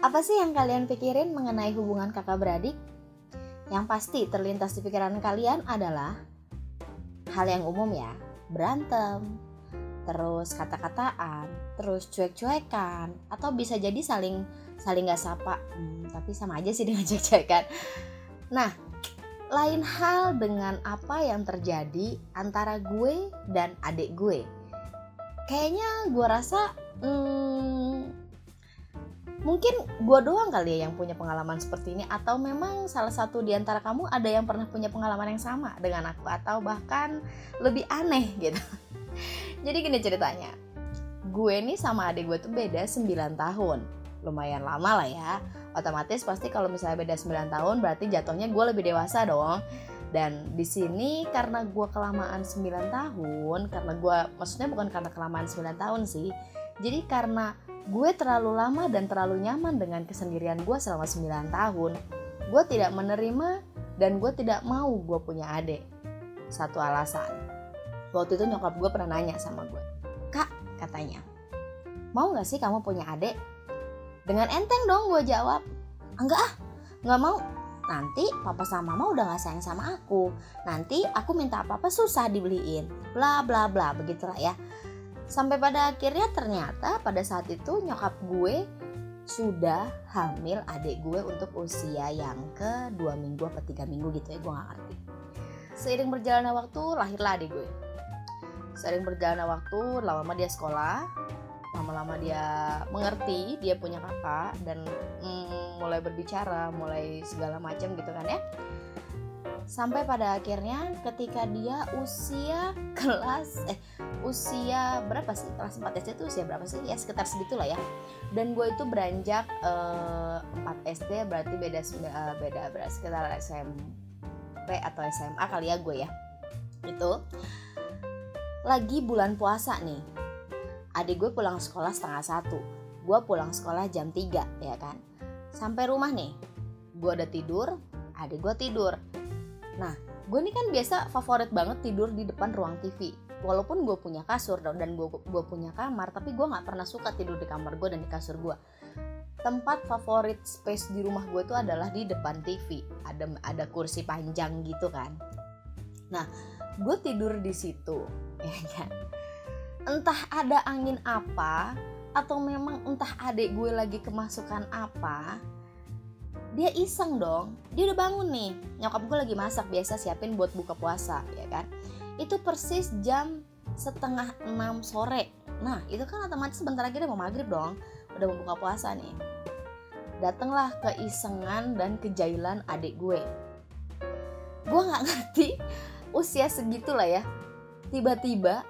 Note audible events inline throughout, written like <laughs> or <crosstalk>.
Apa sih yang kalian pikirin mengenai hubungan kakak beradik? Yang pasti terlintas di pikiran kalian adalah hal yang umum ya, berantem, terus kata-kataan, terus cuek-cuekan, atau bisa jadi saling saling gak sapa, hmm, tapi sama aja sih dengan <laughs> cuek-cuekan. Nah, lain hal dengan apa yang terjadi antara gue dan adik gue. Kayaknya gue rasa hmm, mungkin gue doang kali ya yang punya pengalaman seperti ini atau memang salah satu di antara kamu ada yang pernah punya pengalaman yang sama dengan aku atau bahkan lebih aneh gitu. <laughs> Jadi gini ceritanya gue nih sama adik gue tuh beda 9 tahun. Lumayan lama lah ya. Otomatis pasti kalau misalnya beda 9 tahun berarti jatuhnya gue lebih dewasa dong. Dan di sini karena gue kelamaan 9 tahun karena gue maksudnya bukan karena kelamaan 9 tahun sih. Jadi karena gue terlalu lama dan terlalu nyaman dengan kesendirian gue selama 9 tahun. Gue tidak menerima dan gue tidak mau gue punya adik. Satu alasan. Waktu itu nyokap gue pernah nanya sama gue. Kak, katanya. Mau gak sih kamu punya adik? Dengan enteng dong gue jawab. Enggak ah, gak mau. Nanti papa sama mama udah gak sayang sama aku. Nanti aku minta apa-apa susah dibeliin. Bla bla bla, begitulah ya. Sampai pada akhirnya ternyata pada saat itu nyokap gue sudah hamil adik gue untuk usia yang ke dua minggu atau tiga minggu gitu ya gue gak ngerti. Seiring berjalannya waktu lahirlah adik gue. Seiring berjalannya waktu lama-lama dia sekolah, lama-lama dia mengerti dia punya kakak dan mm, mulai berbicara, mulai segala macam gitu kan ya sampai pada akhirnya ketika dia usia kelas eh usia berapa sih? Kelas 4 SD itu usia berapa sih? Ya sekitar segitulah ya. Dan gue itu beranjak uh, eh, 4 SD berarti beda uh, beda berarti sekitar SMP atau SMA kali ya gue ya. Itu lagi bulan puasa nih. Adik gue pulang sekolah setengah satu. Gue pulang sekolah jam 3 ya kan? Sampai rumah nih. Gue udah tidur adik gue tidur Nah, gue ini kan biasa favorit banget tidur di depan ruang TV. Walaupun gue punya kasur dan gue punya kamar, tapi gue nggak pernah suka tidur di kamar gue dan di kasur gue. Tempat favorit space di rumah gue itu adalah di depan TV. Ada ada kursi panjang gitu kan. Nah, gue tidur di situ, <laughs> ya kan. Entah ada angin apa atau memang entah adik gue lagi kemasukan apa, dia iseng dong. Dia udah bangun nih. Nyokap gue lagi masak biasa siapin buat buka puasa ya kan? Itu persis jam setengah enam sore. Nah itu kan otomatis sebentar lagi udah mau maghrib dong. Udah mau buka puasa nih. Datanglah keisengan dan kejailan adik gue. Gue nggak ngerti usia segitu lah ya. Tiba-tiba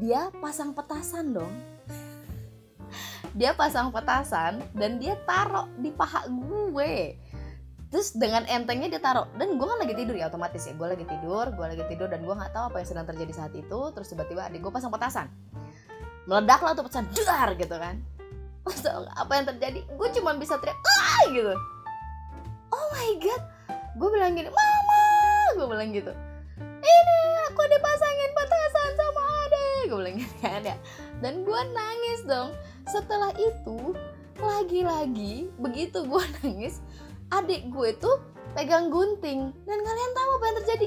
dia pasang petasan dong dia pasang petasan dan dia taruh di paha gue. Terus dengan entengnya dia taruh. Dan gue kan lagi tidur ya otomatis ya. Gue lagi tidur gue lagi tidur dan gue nggak tahu apa yang sedang terjadi saat itu. Terus tiba-tiba adik gue pasang petasan. Meledak lah tuh petasan. Dar gitu kan. Apa yang terjadi gue cuma bisa teriak ah gitu. Oh my god. Gue bilang gini mama! Gue bilang gitu. Ini gue kan ya. Dan gue nangis dong. Setelah itu lagi-lagi begitu gue <laughs> nangis adik gue tuh pegang gunting. Dan kalian tahu apa yang terjadi?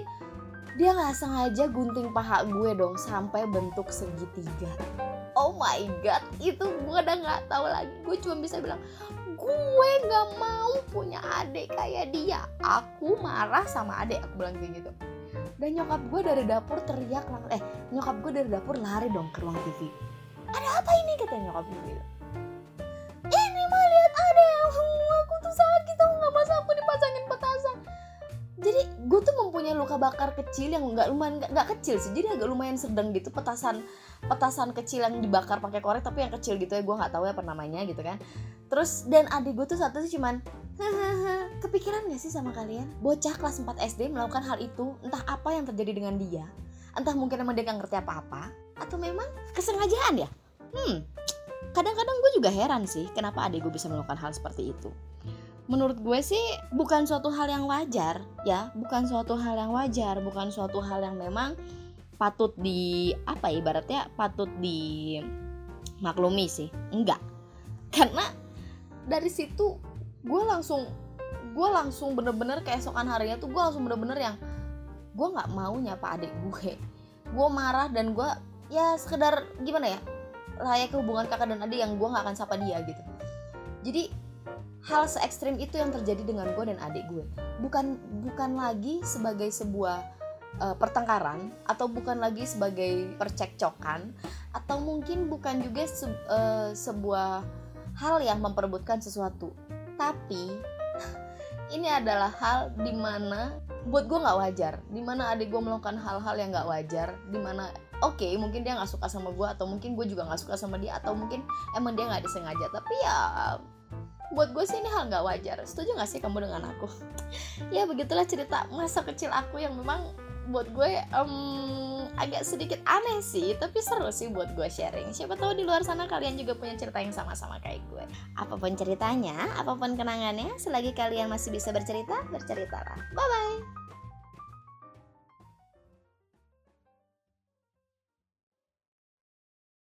Dia nggak sengaja gunting paha gue dong sampai bentuk segitiga. Oh my god itu gue udah nggak tahu lagi. Gue cuma bisa bilang gue nggak mau punya adik kayak dia. Aku marah sama adik aku bilang kayak gitu dan nyokap gue dari dapur teriak eh nyokap gue dari dapur lari dong ke ruang TV ada apa ini? katanya nyokap gue gitu ini mah lihat ada aku tuh sakit tau nggak masa aku dipasangin petasan? Jadi gue tuh mempunyai luka bakar kecil yang nggak lumayan nggak kecil sih jadi agak lumayan sedang gitu petasan petasan kecil yang dibakar pakai korek tapi yang kecil gitu ya gue nggak tahu ya apa namanya gitu kan. Terus dan adik gue tuh satu sih cuman kepikiran gak sih sama kalian? Bocah kelas 4 SD melakukan hal itu entah apa yang terjadi dengan dia entah mungkin emang dia gak ngerti apa-apa atau memang kesengajaan ya? Hmm kadang-kadang gue juga heran sih kenapa adik gue bisa melakukan hal seperti itu. Menurut gue sih bukan suatu hal yang wajar ya. Bukan suatu hal yang wajar bukan suatu hal yang memang patut di apa ya, ibaratnya patut di maklumi sih. Enggak. Karena dari situ gue langsung gue langsung bener-bener keesokan harinya tuh gue langsung bener-bener yang gue nggak mau nyapa adik gue. Gue marah dan gue ya sekedar gimana ya layak hubungan kakak dan adik yang gue nggak akan sapa dia gitu. Jadi hal se ekstrim itu yang terjadi dengan gue dan adik gue. Bukan bukan lagi sebagai sebuah uh, pertengkaran atau bukan lagi sebagai percekcokan atau mungkin bukan juga se uh, sebuah hal yang memperebutkan sesuatu. Tapi <laughs> ini adalah hal di mana buat gue nggak wajar di mana adik gue melakukan hal-hal yang nggak wajar di mana oke okay, mungkin dia nggak suka sama gue atau mungkin gue juga nggak suka sama dia atau mungkin emang dia nggak disengaja. Tapi ya buat gue sih ini hal nggak wajar. Setuju nggak sih kamu dengan aku? <laughs> Ya begitulah cerita masa kecil aku yang memang buat gue um, agak sedikit aneh sih tapi seru sih buat gue sharing. Siapa tahu di luar sana kalian juga punya cerita yang sama-sama kayak gue. Apa pun ceritanya apa pun kenangannya selagi kalian masih bisa bercerita berceritalah. Bye bye